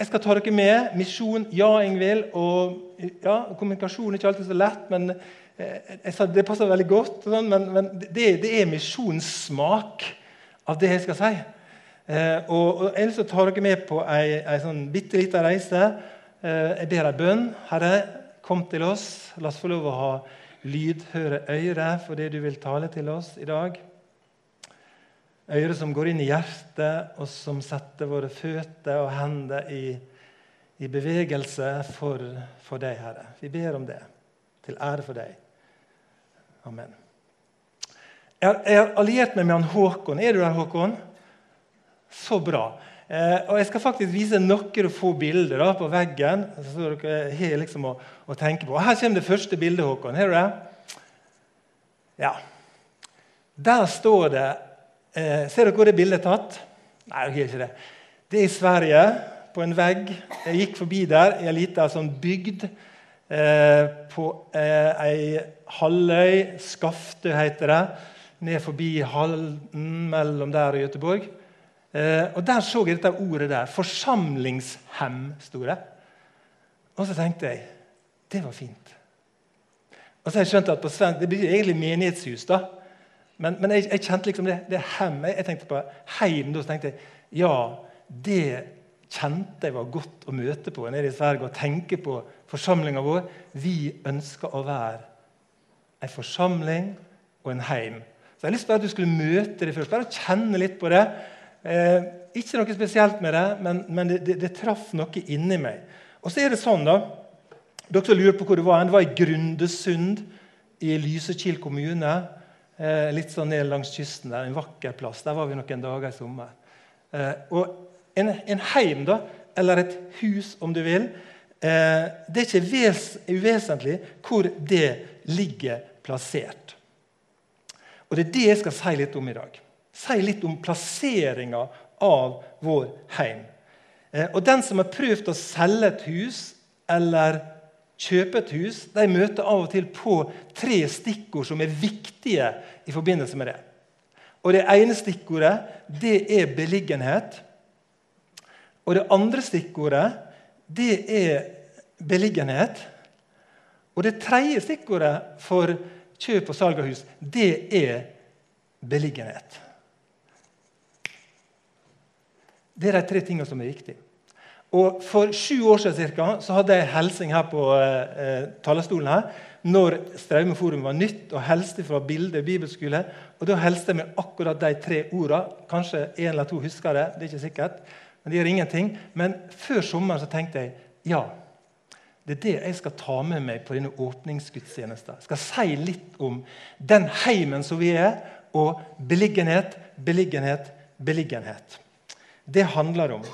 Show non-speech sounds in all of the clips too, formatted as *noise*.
jeg skal ta dere med. Misjon, ja, Ingvild. Og ja, kommunikasjon er ikke alltid så lett, men eh, jeg sa det passer veldig godt. Sånn, men, men det, det, er misjonssmak av det jeg skal si. Eh, og, og, Jeg har ta dere med på ei, ei sånn bitte lita reise. Eh, jeg ber ei bønn. Herre, kom til oss. La oss få lov å ha lydhøre øyre for det du vil tale til oss i dag. Øyre som går inn i hjertet, og som setter våre føtter og hender i, i bevegelse for, for, deg, Herre. Vi ber om det, til ære for deg. Amen. Jeg har, alliert meg med han Håkon. Er du der, Håkon? Så bra. Eh, og Jeg skal faktisk vise noen få bilder da, på veggen. så dere har liksom å, å, tenke på. Og Her kommer det første bildet, Håkon. Her er det? Ja. Der står det Eh, ser dere hvor det bildet er tatt? Nei, dere ikke det. Det er i Sverige, på en vegg. Jeg gikk forbi der i ei lita sånn bygd eh, på eh, ei halvøy. Skaftø heter det. Ned forbi Halden, mellom der og Göteborg. Eh, og Der så jeg dette ordet der. 'Forsamlingshem', sto det. Og så tenkte jeg det var fint. Og så har jeg skjønt at på svensk, Det blir egentlig menighetshus. da. Men, men jeg, jeg, kjente liksom det, det hemmet. Jeg, tenkte på heimen Da så tenkte jeg ja, det kjente jeg var godt å møte på nede i Sverige og tenke på forsamlinga vår. Vi ønsker å være en forsamling og en heim. Så Jeg har lyst til at du skulle møte det først. Bare kjenne litt på det. Eh, ikke noe spesielt med det, men, men det, det, det, traff noe inni meg. Og så er det sånn, da Dere som lurer på hvor det var, det var i Grundesund i Lysekil kommune. Eh, litt sånn ned langs kysten der, en vakker plass. Der var vi noen dager i sommer. Eh, og en, en heim, da, eller et hus, om du vil, eh, det er ikke ves, uvesentlig hvor det ligger plassert. Og Det er det jeg skal si litt om i dag. Si litt om plasseringa av vår heim. Og Den som har prøvd å selge et hus eller kjøpe et hus, de møter av og til på tre stikkord som er viktige i forbindelse med det. Og Det ene stikkordet det er beliggenhet. Og det andre stikkordet det er beliggenhet. Og det tredje stikkordet for kjøp og salg av hus det er beliggenhet. Det er de tre tingene som er viktige. Og For sju år siden cirka, så hadde jeg helsing her på eh, eh talerstolen. her, når Straume Forum var nytt, og helste fra Bilde bibelskole. Og Da helste jeg med akkurat de tre ordene. Kanskje en eller to husker det. det er ikke sikkert, Men det gjør ingenting. Men før sommeren så tenkte jeg ja, det er det jeg skal ta med meg på denne åpningsgudstjenesten. Jeg skal si litt om den heimen som vi er, og beliggenhet, beliggenhet, beliggenhet. Det handler om.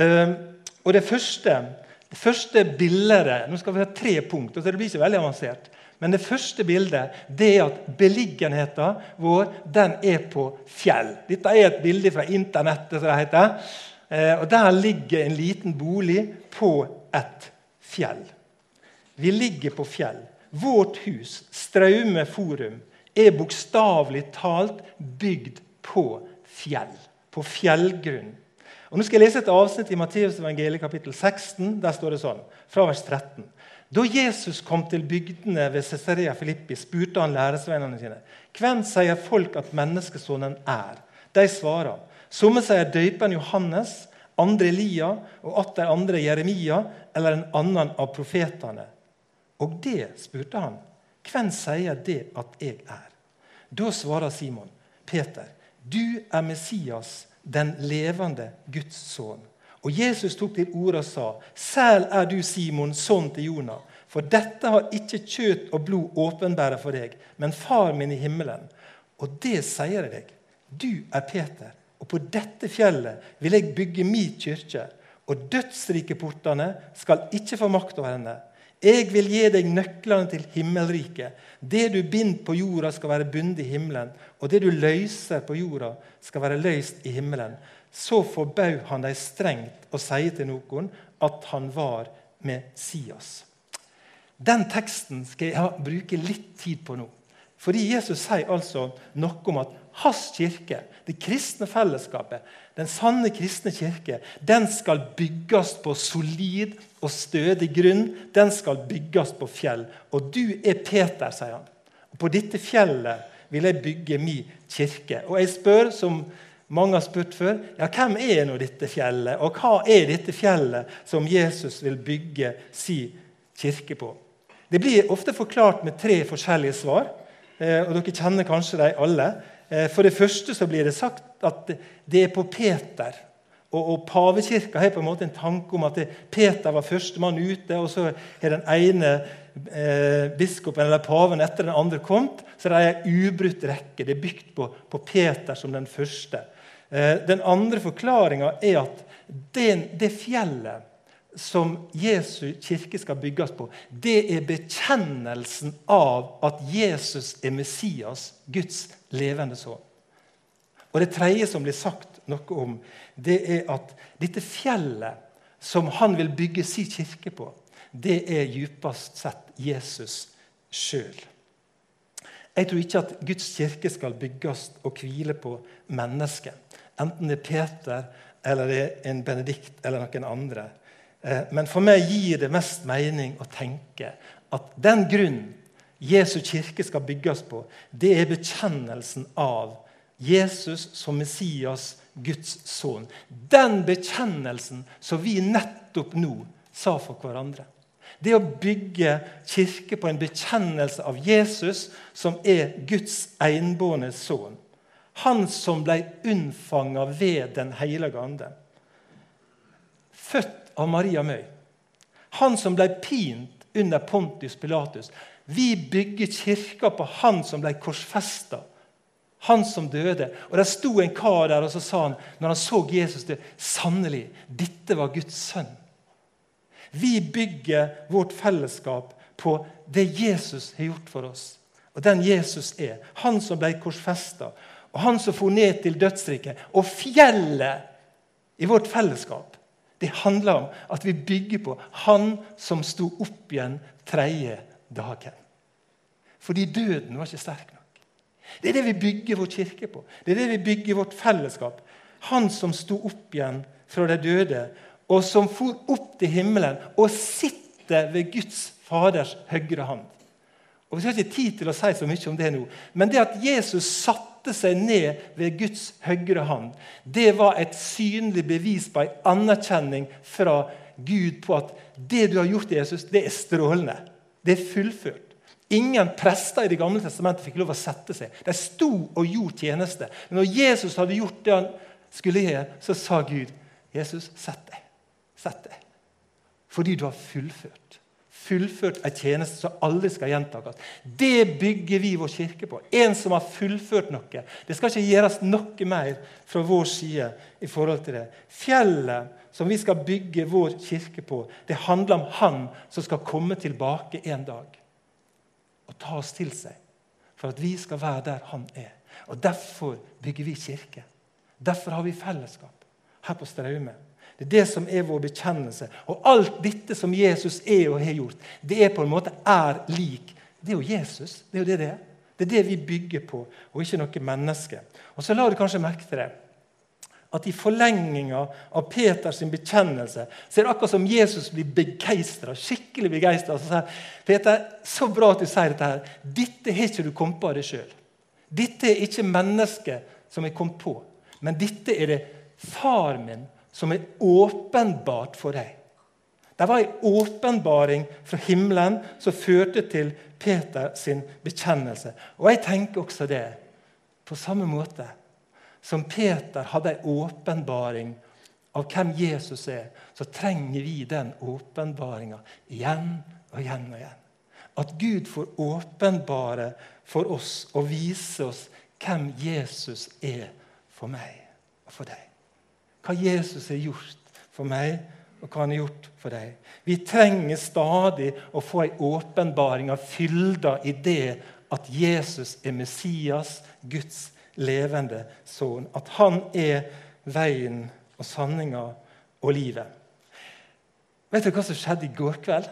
Uh, og det første, det første bildet Nå skal vi ha tre punkt, så det blir ikke veldig avansert. Men det første bildet det er at beliggenheten vår den er på fjell. Dette er et bilde fra internettet. som det heter. Eh, og Der ligger en liten bolig på et fjell. Vi ligger på fjell. Vårt hus, Straume forum, er bokstavelig talt bygd på fjell. På fjellgrunn. Og nå skal jeg lese et avsnitt i Matteusevangeliet kapittel 16. Der står det sånn, fra vers 13. Da Jesus kom til bygdene ved Cesarea Filippi, spurte han læresveinene sine hvem sier folk at menneskesonen er. De svarer. Somme sier døypen Johannes, andre Elia og atter andre Jeremia eller en annen av profetene. Og det spurte han. Hvem sier det at jeg er? Da svarer Simon, Peter, du er Messias, den levende Guds sønn. Og Jesus tok til orde og sa, «Sel er du, Simon, sønn til Jonah. For dette har ikke kjøtt og blod åpenbæret for deg, men Far min i himmelen. Og det sier jeg deg. Du er Peter, og på dette fjellet vil jeg bygge min kirke. Og dødsrike portene skal ikke få makt over henne. Jeg vil gi deg nøklene til himmelriket. Det du binder på jorda, skal være bundet i himmelen. Og det du løser på jorda, skal være løst i himmelen. Så forbød han dem strengt og sier til noen at han var Messias. Den teksten skal jeg bruke litt tid på nå. Fordi Jesus sier altså noe om at hans kirke, det kristne fellesskapet, den sanne kristne kirke, den skal bygges på solid og stødig grunn. Den skal bygges på fjell. Og du er Peter, sier han. Og på dette fjellet vil jeg bygge min kirke. Og jeg spør, som mange har spurt før, ja, hvem er nå dette fjellet? Og hva er dette fjellet som Jesus vil bygge sin kirke på? Det blir ofte forklart med tre forskjellige svar. Eh, og Dere kjenner kanskje dem alle. Eh, for det første så blir det sagt at det er på Peter. Og, og Pavekirka har på en måte en tanke om at Peter var førstemann ute, og så har den ene eh, biskopen eller paven etter den andre kommet. Så det er en ubrutt rekke. Det er bygd på, på Peter som den første. Eh, den andre forklaringa er at det, det fjellet som Jesu kirke skal bygges på, det er bekjennelsen av at Jesus er Messias, Guds levende sønn. Og Det tredje som blir sagt noe om, det er at dette fjellet som han vil bygge sin kirke på, det er djupest sett Jesus sjøl. Jeg tror ikke at Guds kirke skal bygges og hvile på mennesket. Enten det er Peter eller det er en Benedikt eller noen andre. Eh, men for meg gir det mest mening å tenke at den grunnen Jesu kirke skal bygges på, det er bekjennelsen av Jesus som Messias, Guds sønn. Den bekjennelsen som vi nettopp nå sa for hverandre. Det å bygge kirke på en bekjennelse av Jesus, som er Guds enbårne sønn. Han som ble unnfanga ved Den hellige ande. Født av Maria Møy. Han som ble pint under Pontius Pilatus. Vi bygger kirka på han som ble korsfesta. Han som døde. Og Det sto en kar der og så sa han, når han så Jesus dø Sannelig, dette var Guds sønn. Vi bygger vårt fellesskap på det Jesus har gjort for oss. Og den Jesus er. Han som ble korsfesta, og han som for ned til dødsriket. Og fjellet i vårt fellesskap det handler om at vi bygger på Han som sto opp igjen tredje dagen. Fordi døden var ikke sterk. Det er det vi bygger vår kirke på. Det er det vi bygger vårt fellesskap. Han som sto opp igjen fra de døde, og som for opp til himmelen og sitter ved Guds Faders høyre hånd. Og Vi skal ikke tid til å si så mye om det nå, men det at Jesus satte seg ned ved Guds høyre hånd, det var et synlig bevis på en anerkjenning fra Gud på at det du har gjort, Jesus, det er strålende. Det er fullført. Ingen prester i Det gamle testamentet fikk lov å sette seg. De sto og gjorde tjeneste. Men når Jesus hadde gjort det han skulle gjøre, så sa Gud, 'Jesus, sett deg. Sett deg.' Fordi du har fullført fullført en tjeneste som aldri skal gjentakes. Det bygger vi vår kirke på. En som har fullført noe. Det skal ikke gjøres noe mer fra vår side i forhold til det. Fjellet som vi skal bygge vår kirke på, det handler om Han som skal komme tilbake en dag og ta oss til seg. For at vi skal være der Han er. Og Derfor bygger vi kirke. Derfor har vi fellesskap her på Straume. Det er det som er vår bekjennelse. Og alt dette som Jesus er og har gjort, det er på en måte er lik. Det er jo Jesus. Det er jo det det er. Det er det vi bygger på, og ikke noe menneske. Og så la du kanskje merke til det at i forlenginga av Peters bekjennelse så er det akkurat som Jesus blir begeistra. Skikkelig begeistra. Så sier Peter, så bra at du sier dette. her. Dette har ikke du kommet på av deg sjøl. Dette er ikke mennesket som er kommet på, men dette er det far min som er åpenbart for deg. Det var en åpenbaring fra himmelen som førte til Peter sin bekjennelse. Og jeg tenker også det. På samme måte som Peter hadde en åpenbaring av hvem Jesus er, så trenger vi den åpenbaringa igjen og igjen og igjen. At Gud får åpenbare for oss og vise oss hvem Jesus er for meg og for deg hva Jesus har gjort for meg, og hva han har gjort for deg. Vi trenger stadig å få en åpenbaring av fylda i det at Jesus er Messias, Guds levende sønn. At han er veien og sanninga og livet. Vet du hva som skjedde i går kveld?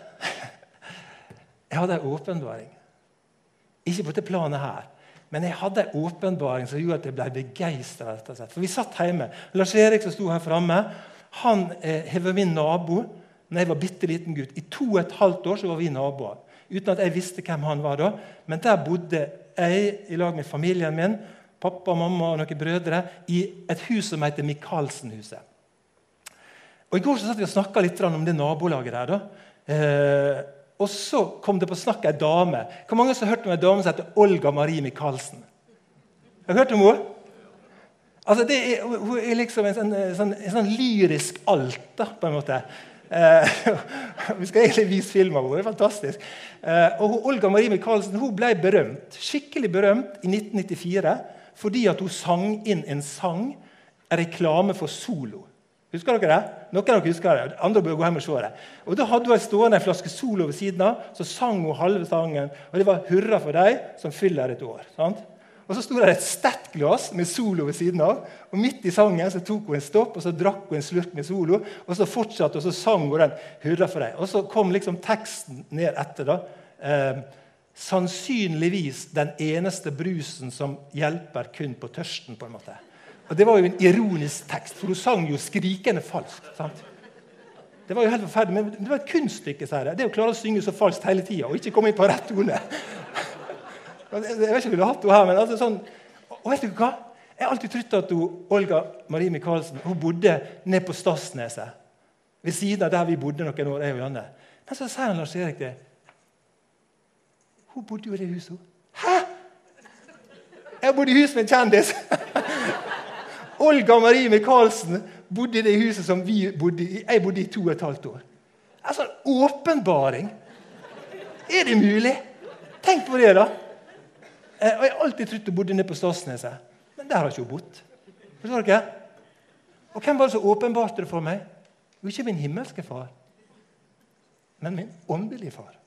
*laughs* Jeg hadde en åpenbaring. Ikke på dette planet her. Men jeg hadde en åpenbaring som gjorde at jeg ble begeistra. For vi satt hjemme. Lars Erik som sto her framme, han har var min nabo da jeg var bitte liten gutt. I to og et halvt år så var vi naboer. Uten at jeg visste hvem han var da. Men der bodde jeg i lag med familien min, pappa, mamma og noen brødre, i et hus som heter Michaelsen-huset. Og I går så satt vi og snakka litt om det nabolaget der. Eh, og så kom det på snakk ei dame. Hvor mange som har hørt om ei dame som heter Olga Marie Michaelsen? Har du hørt om henne? Altså, er, hun er liksom en sånn, sånn, en sånn lyrisk alt, da, på en måte. Eh, *laughs* vi skal egentlig vise film av henne. Det er fantastisk. Eh, og hun, Olga Marie Michaelsen hun ble berømt, skikkelig berømt i 1994 fordi at hun sang inn en sang, en reklame for Solo. Husker dere det? Noen av dere husker det. Andre bør gå hjem og se det. Og Da hadde hun stående en flaske Solo ved siden av. Så sang hun halve sangen. Og det var 'Hurra for deg som fyller et år'. Sant? Og Så sto det et sterkt med Solo ved siden av. Og Midt i sangen så tok hun en stopp og så drakk hun en slurk med Solo. Og så fortsatte og så sang hun den 'Hurra for deg'. Og så kom liksom teksten ned etter. da. Eh, sannsynligvis den eneste brusen som hjelper kun på tørsten. på en måte. Og Det var jo en ironisk tekst, for hun sang jo skrikende falskt. sant? Det var jo helt forferdelig, men det var et kunststykke. sier jeg. Det å klare å synge så falskt hele tida og ikke komme inn på rett tone. Jeg vet ikke om du ville hatt henne her, men altså sånn, Og vet du hva? Jeg har alltid trodd at hun, Olga Marie Michaelsen hun bodde nede på Stadsneset. Ved siden av der vi bodde noen år. jeg og Janne. Men så sier han Lars Erik det. Hun bodde jo i det huset. Hæ?! Jeg bodde i hus med en kjendis! *laughs* Olga Marie Michaelsen bodde i det huset som vi bodde i. Jeg bodde i to og et halvt år. Altså, Åpenbaring! Er det mulig? Tenk på det, da! Eh, og Jeg har alltid trodd hun bodde nede på Stadsneset, men der har ikke hun bodd. Forstår dere? Og hvem var det som åpenbarte det for meg? Jo, ikke min himmelske far, men min åndelige far.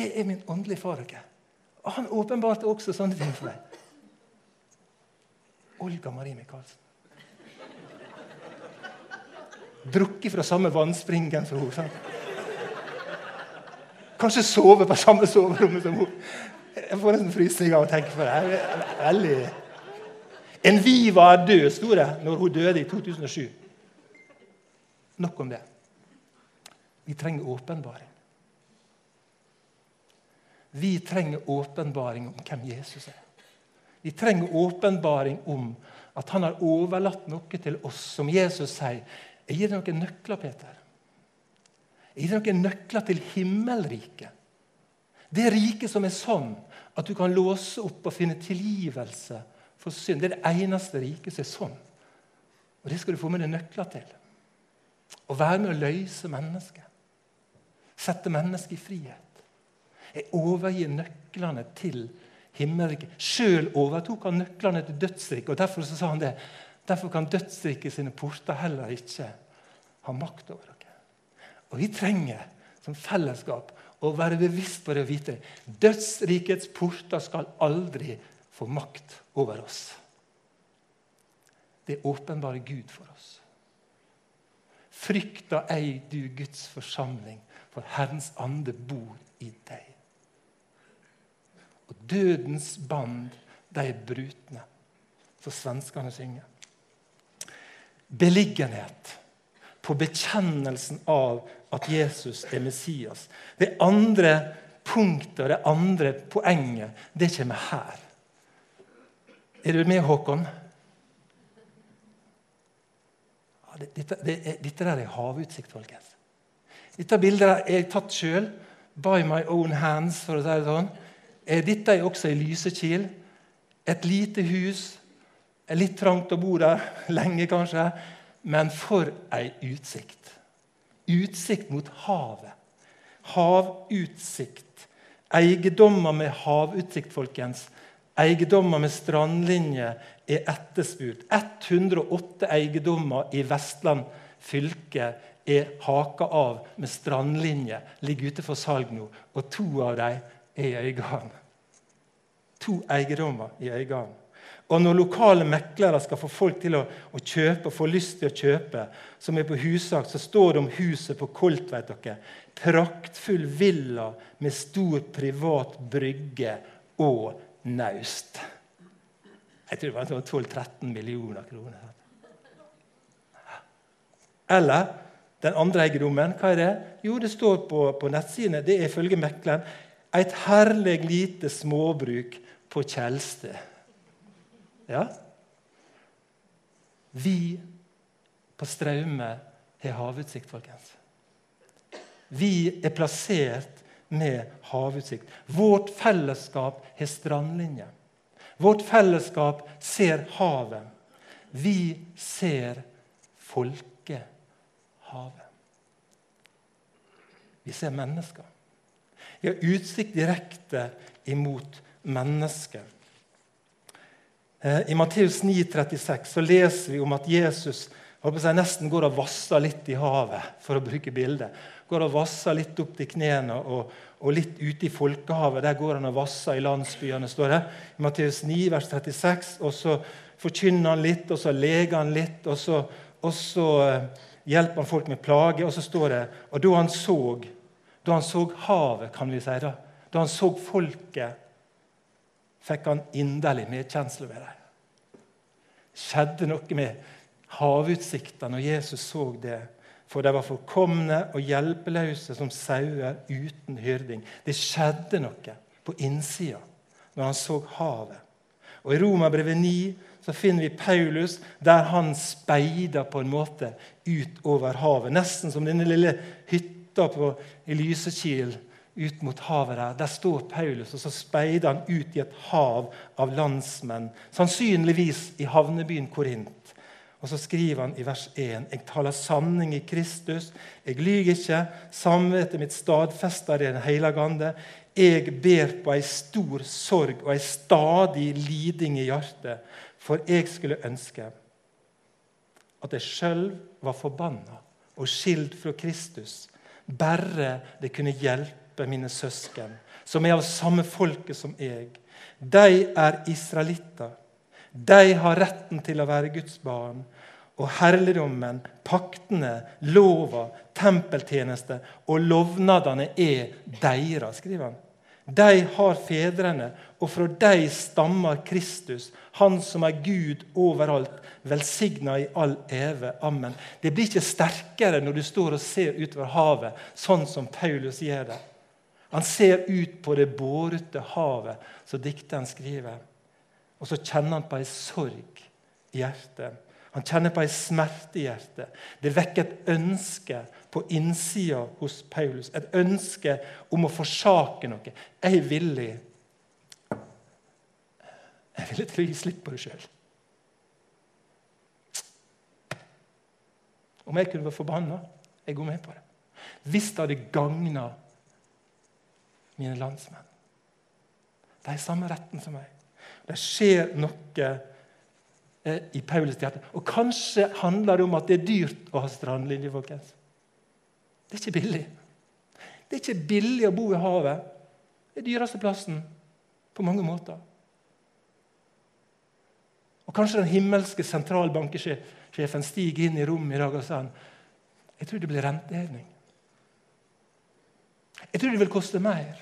Det er min åndelige far. Ikke? Og Han åpenbarte også sånne ting for meg. Olga Marie Michaelsen. Drukket fra samme vannspringen som henne. Kanskje sove på samme soverommet som hun. Jeg får nesten frysninger av å tenke på det. Veldig... En Viva er død, sto det når hun døde i 2007. Nok om det. Vi trenger åpenbaring. Vi trenger åpenbaring om hvem Jesus er. Vi trenger åpenbaring om at han har overlatt noe til oss, som Jesus sier. Jeg gir deg noen nøkler, Peter. Jeg gir deg noen nøkler til himmelriket. Det riket som er sånn at du kan låse opp og finne tilgivelse for synd. Det er det eneste riket som er sånn. Og det skal du få med deg nøkler til. Å være med å løse mennesket. Sette mennesket i frihet. Jeg overgir nøklene til himmelriket. Sjøl overtok han nøklene til dødsriket. og Derfor sa han det. Derfor kan dødsriket sine porter heller ikke ha makt over dere. Og vi trenger som fellesskap å være bevisst på det og vite dødsrikets porter skal aldri få makt over oss. Det åpenbare Gud for oss. Frykta ei du Guds forsamling, for Herrens ande bor i deg og dødens band, de er brutne. Så svenskene synger. Beliggenhet på bekjennelsen av at Jesus er Messias. Det andre punktet og det andre poenget, det kommer her. Er du med, Håkon? Dette, det dette der er havutsikt, folkens. Dette bildet er jeg tatt sjøl. By my own hands, for å si det sånn. Eh, dette er også ei Lysekil. Et lite hus. Litt trangt å bo der *laughs* lenge, kanskje. Men for ei utsikt. Utsikt mot havet. Havutsikt. Eiendommer med havutsikt, folkens. Eiendommer med strandlinje er etterspurt. 108 eiendommer i Vestland fylke er haka av med strandlinje. Ligger ute for salg nå. Og to av dem er i Øygarden. To eiendommer i Øygarden. Og når lokale meklere skal få folk til å, å kjøpe få lyst til å kjøpe, som er på hussak, så står det om huset på Kolt. vet dere. Praktfull villa med stor privat brygge og naust. Jeg tror det var 12-13 millioner kroner. Eller den andre eiendommen, hva er det? Jo, det står på, på nettsidene. Det er ifølge mekleren et herlig lite småbruk på Tjeldstø. Ja? Vi på Straume har havutsikt, folkens. Vi er plassert med havutsikt. Vårt fellesskap har strandlinje. Vårt fellesskap ser havet. Vi ser folkehavet. Vi ser mennesker. Vi har utsikt direkte imot mennesket. Eh, I Matteus 9, 36 så leser vi om at Jesus jeg, nesten går og vasser litt i havet, for å bruke bildet. Går og vasser litt opp til knærne og, og, litt ute i folkehavet. Der går han og vasser i landsbyene, står det. I Matteus 9, vers 36. Og så forkynner han litt, og så leger han litt, og så, og så eh, hjelper han folk med plage. Og så står det Og da han så, da han så havet, kan vi si, da, da han så folket fikk han inderlig medkjensle med dem. Skjedde noe med havutsikta når Jesus så det. For de var forkomne og hjelpeløse som sauer uten hyrding. Det skjedde noe på innsida når han så havet. Og I Romerbrevet 9 så finner vi Paulus der han speider på en måte utover havet. Nesten som denne lille hytta på, i Lysekil ut mot havet der. Der står Paulus, og så speider han ut i et hav av landsmenn. Sannsynligvis i havnebyen Korint. Og så skriver han i vers 1.: Jeg taler sanning i Kristus. Jeg lyver ikke. Samvittet mitt stadfester det Den hellige ande. Jeg ber på ei stor sorg og ei stadig liding i hjertet, for jeg skulle ønske at jeg sjøl var forbanna og skilt fra Kristus, bare det kunne hjelpe hjelpe mine søsken, som er av samme folket som jeg. De er israelitter. De har retten til å være Guds barn. Og herligdommen, paktene, lova, tempeltjeneste og lovnadene er deres, skriver han. De har fedrene, og fra de stammer Kristus, Han som er Gud overalt, velsigna i all eve. Amen. Det blir ikke sterkere når du står og ser utover havet, sånn som Paulus gjør det. Han ser ut på det bårete havet som dikteren skriver. Og så kjenner han på ei sorg i hjertet. Han kjenner på ei smerte i hjertet. Det vekker et ønske på innsida hos Paulus. Et ønske om å forsake noe. Jeg er villig Jeg villig til å gi slipp på det sjøl. Om jeg kunne vært forbanna, jeg går med på det. Hvis det hadde gagna mine landsmenn. De har samme retten som meg. Det skjer noe eh, i Paulus hjerte. Og kanskje handler det om at det er dyrt å ha strandlinje. folkens. Det er ikke billig. Det er ikke billig å bo i havet. Det er dyreste plassen på mange måter. Og Kanskje den himmelske sentralbankesjefen stiger inn i rommet i dag og sier jeg tror det blir renteheving. Jeg tror det vil koste mer.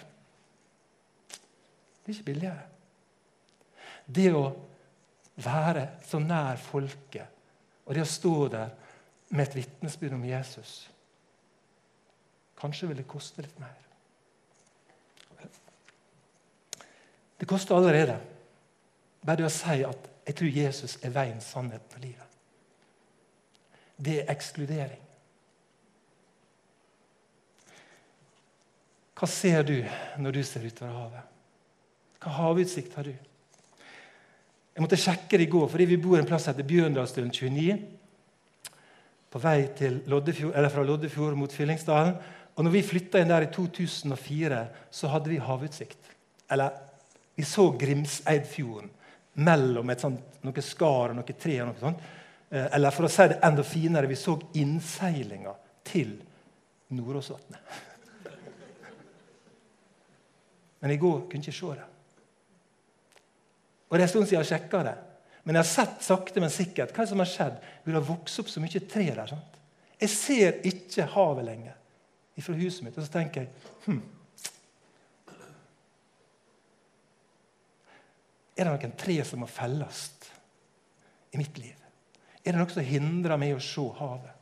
Det er ikke billigere. Det å være så nær folket og det å stå der med et vitnesbyrd om Jesus Kanskje vil det koste litt mer. Det koster allerede. Bare det å si at 'jeg tror Jesus er veien, sannheten og livet'. Det er ekskludering. Hva ser du når du ser utover havet? Hva havutsikt har du? Jeg måtte sjekke det i går, fordi vi bor en plass etter heter Bjørndalsdølen 29. På vei Loddefjord, fra Loddefjord mot Fyllingsdalen. Og når vi flytta inn der i 2004, så hadde vi havutsikt. Eller vi så Grimseidfjorden mellom et sånt, noe skar og noe tre. og noe sånt. Eh, eller for å si det enda finere, vi så innseilinga til Nordåsvatnet. *laughs* Men i går kunne jeg ikke se det. Og det er en stund siden jeg har sjekka det. Men jeg har sett sakte, men sikkert hva som har skjedd. Det har vokst opp så mye tre der. sant? Jeg ser ikke havet lenger fra huset mitt. Og så tenker jeg hm. Er det noen tre som må felles i mitt liv? Er det noe som hindrer meg å se havet?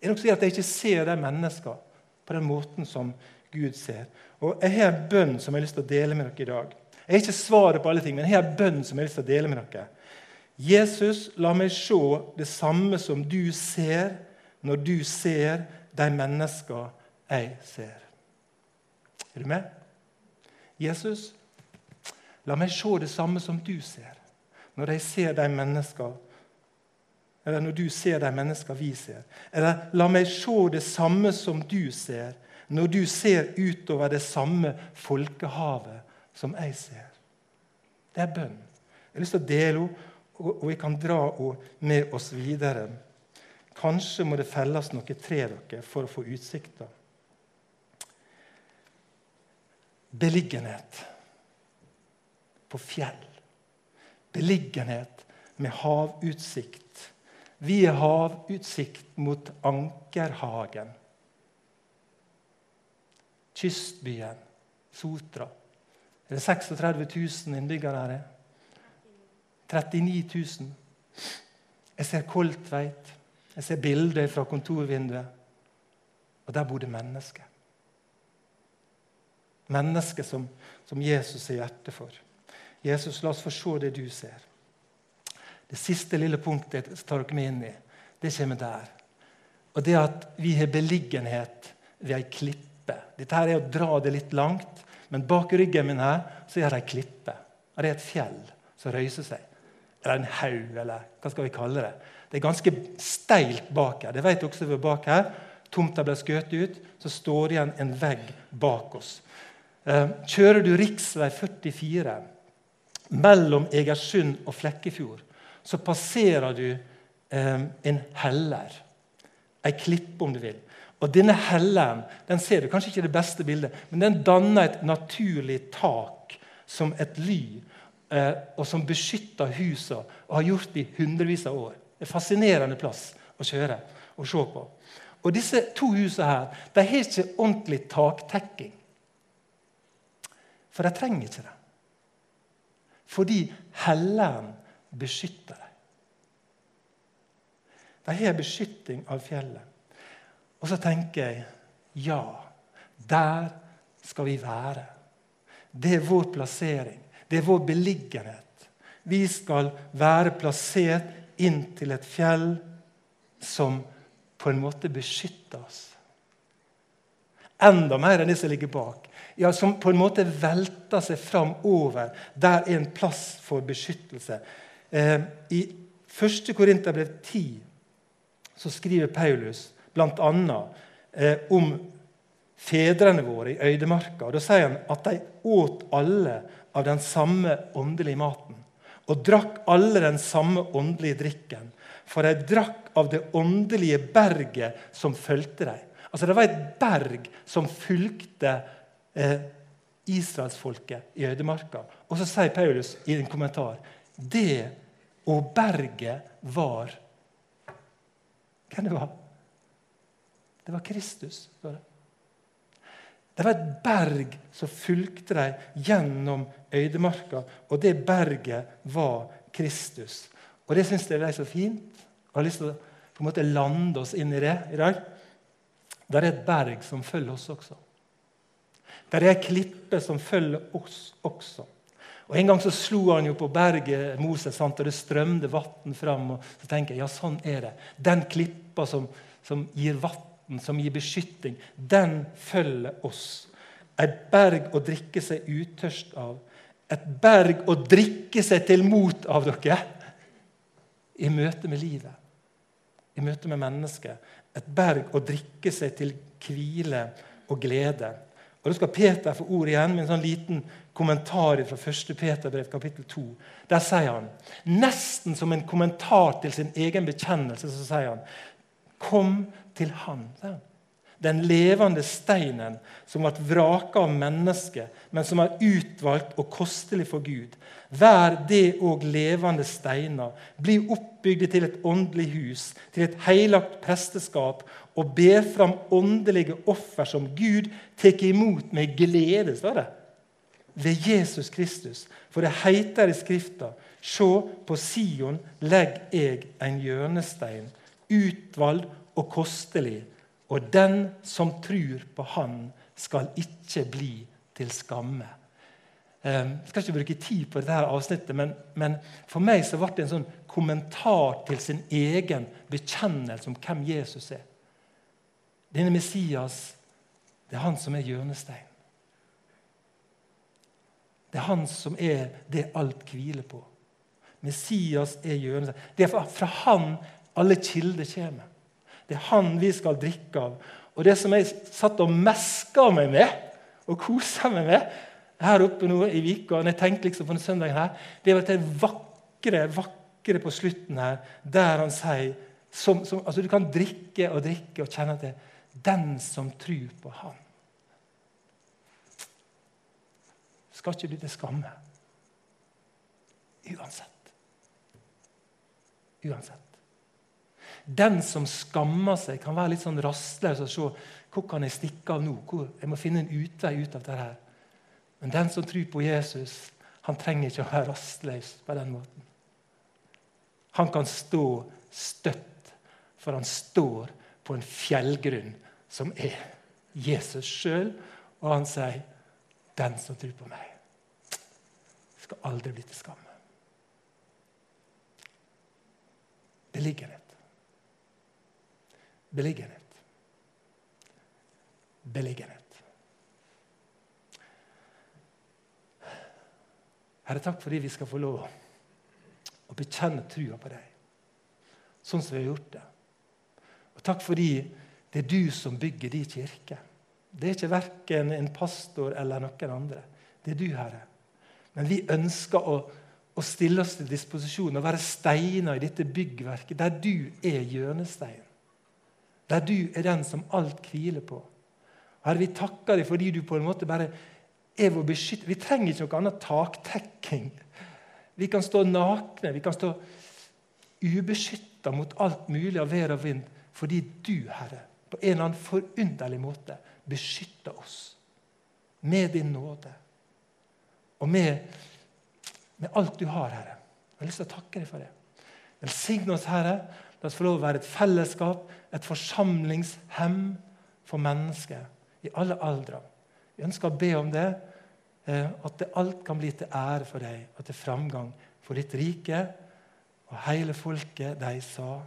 Er det noe som gjør at jeg ikke ser de menneskene på den måten som Gud ser? Og Jeg har en bønn som jeg har lyst til å dele med dere i dag. Jeg har ikke svaret på alle ting, men jeg har en bønn som jeg å dele med dere. Jesus, la meg se det samme som du ser, når du ser de menneskene jeg ser. Er du med? Jesus, la meg se det samme som du ser, når jeg ser de mennesker eller når du ser de mennesker vi ser. Eller la meg se det samme som du ser, når du ser utover det samme folkehavet som jeg ser. Det er bønn. Jeg har lyst til å dele henne, og vi kan dra henne med oss videre. Kanskje må det felles noe tre dere for å få utsikter. beliggenhet på fjell. Beliggenhet med havutsikt. Vi har havutsikt mot Ankerhagen. Kystbyen Sotra. Er det 36 000 innbyggere her? 39 000. Jeg ser Koltveit. Jeg ser bilder fra kontorvinduet. Og der bodde mennesker. Mennesket som, som Jesus er hjertet for. Jesus, la oss få se det du ser. Det siste lille punktet tar dere med inn i, det kommer der. Og det at vi har beliggenhet ved ei klippe. Dette her er å dra det litt langt, men bak ryggen min her så er det ei klippe. Det er et fjell som røyser seg. Eller en haug, eller hva skal vi kalle det. Det er ganske steilt bak her. Det vet dere som er bak her. Tomta ble skutt ut, så står det igjen en vegg bak oss. Eh, kjører du rv. 44 mellom Egersund og Flekkefjord, så passerer du eh, en heller. Ei klippe, om du vil. Og Denne hellen den ser du kanskje ikke det beste bildet, men den danner et naturlig tak som et ly, eh, og som beskytter husene og har gjort det i hundrevis av år. Det er en fascinerende plass å kjøre og se på. Og Disse to husene her, de har ikke ordentlig taktekking. For de trenger ikke det. Fordi helleren beskytter dem. De har beskytting av fjellet. Og så tenker jeg ja, der skal vi være. Det er vår plassering. Det er vår beliggenhet. Vi skal være plassert inn til et fjell som på en måte beskytter oss. Enda mer enn det som ligger bak ja, som på en måte velter seg fram over. Der er en plass for beskyttelse. Eh, I 1. Korinterbrev 10 så skriver Paulus bl.a. Eh, om fedrene våre i øydemarka. Og Da sier han at de åt alle av den samme åndelige maten og drakk alle den samme åndelige drikken. For de drakk av det åndelige berget som fulgte dem. Altså Det var et berg som fulgte eh, israelsfolket i ødemarka. Og så sier Paulus i en kommentar det og berget var Hvem det var? Det var Kristus. står det. det var et berg som fulgte dem gjennom øydemarka, og det berget var Kristus. Og Det syns jeg er så fint. Jeg har lyst til å på en måte lande oss inn i det i dag. Det er et berg som følger oss også. Det er klipper som følger oss også. Og En gang så slo han jo på berget Moses, sant? og det strømde vann fram. og så tenker jeg, ja, sånn er det. Den klippa som, som gir vann, som gir beskytting, den følger oss. Et berg å drikke seg utørst av. Et berg å drikke seg til mot av dere i møte med livet. I møte med mennesket. Et berg å drikke seg til hvile og glede. Og Da skal Peter få ord igjen med en sånn liten kommentar fra 1. Peterbrev kapittel 2. Der sier han, nesten som en kommentar til sin egen bekjennelse, så sier han Kom til Han. den levende steinen som ble vraka av mennesket, men som er utvalgt og kostelig for Gud. Vær det òg levende steiner. Bli oppbygd til et åndelig hus, til et heilagt presteskap, og ber fram åndelige offer som Gud tar imot med glede. står det. Ved Jesus Kristus. For det heter i Skrifta Se, på Sion legg jeg en hjørnestein, utvalgt og kostelig, og den som tror på Han, skal ikke bli til skamme. Jeg ehm, skal ikke bruke tid på dette avsnittet, men, men, for meg så ble det en sånn kommentar til sin egen bekjennelse om hvem Jesus er. Denne Messias, det er han som er hjørnesteinen. Det er han som er det alt hviler på. Messias er hjørnesteinen. Det er fra han alle kilder kommer. Det er han vi skal drikke av. Og det som jeg satt og meska meg med og kosa meg med, her oppe nå i Vika, når jeg tenkte liksom på den søndagen her, det var det vakre, vakre på slutten her, der han sier som, som, altså Du kan drikke og drikke og kjenne til den som tror på Han. Skal ikke bli til skamme. Uansett. Uansett. Den som skammer seg, kan være litt sånn rastløs og se hvor kan jeg stikke av nå. Hvor, jeg må finne en utvei ut av dette. Men den som tror på Jesus, han trenger ikke å være rastløs på den måten. Han kan stå støtt, for han står på en fjellgrunn som er Jesus sjøl. Og han sier, 'Den som tror på meg, skal aldri bli til skamme'. Beliggenhet. Beliggenhet. Beliggenhet. Herre, takk fordi vi skal få lov å bekjenne trua på deg, sånn som vi har gjort det. Og takk fordi det er du som bygger din kirke. Det er ikke verken en pastor eller noen andre. Det er du, Herre. Men vi ønsker å, å stille oss til disposisjon og være steiner i dette byggverket, der du er hjørnestein. Der du er den som alt hviler på. Herre, vi takker deg fordi du på en måte bare er vår beskytter. Vi trenger ikke noe annet taktekking. Vi kan stå nakne, vi kan stå ubeskytta mot alt mulig av vær og vind fordi du, Herre, på en eller annen forunderlig måte beskytter oss med din nåde og med, med alt du har, Herre. Jeg har lyst til å takke deg for det. Velsign oss, Herre. La oss få lov å være et fellesskap, et forsamlingshem for mennesker i alle aldre. Vi ønsker å be om det. Eh, at det alt kan bli til ære for deg og til framgang for ditt rike. Og hele folket, de sa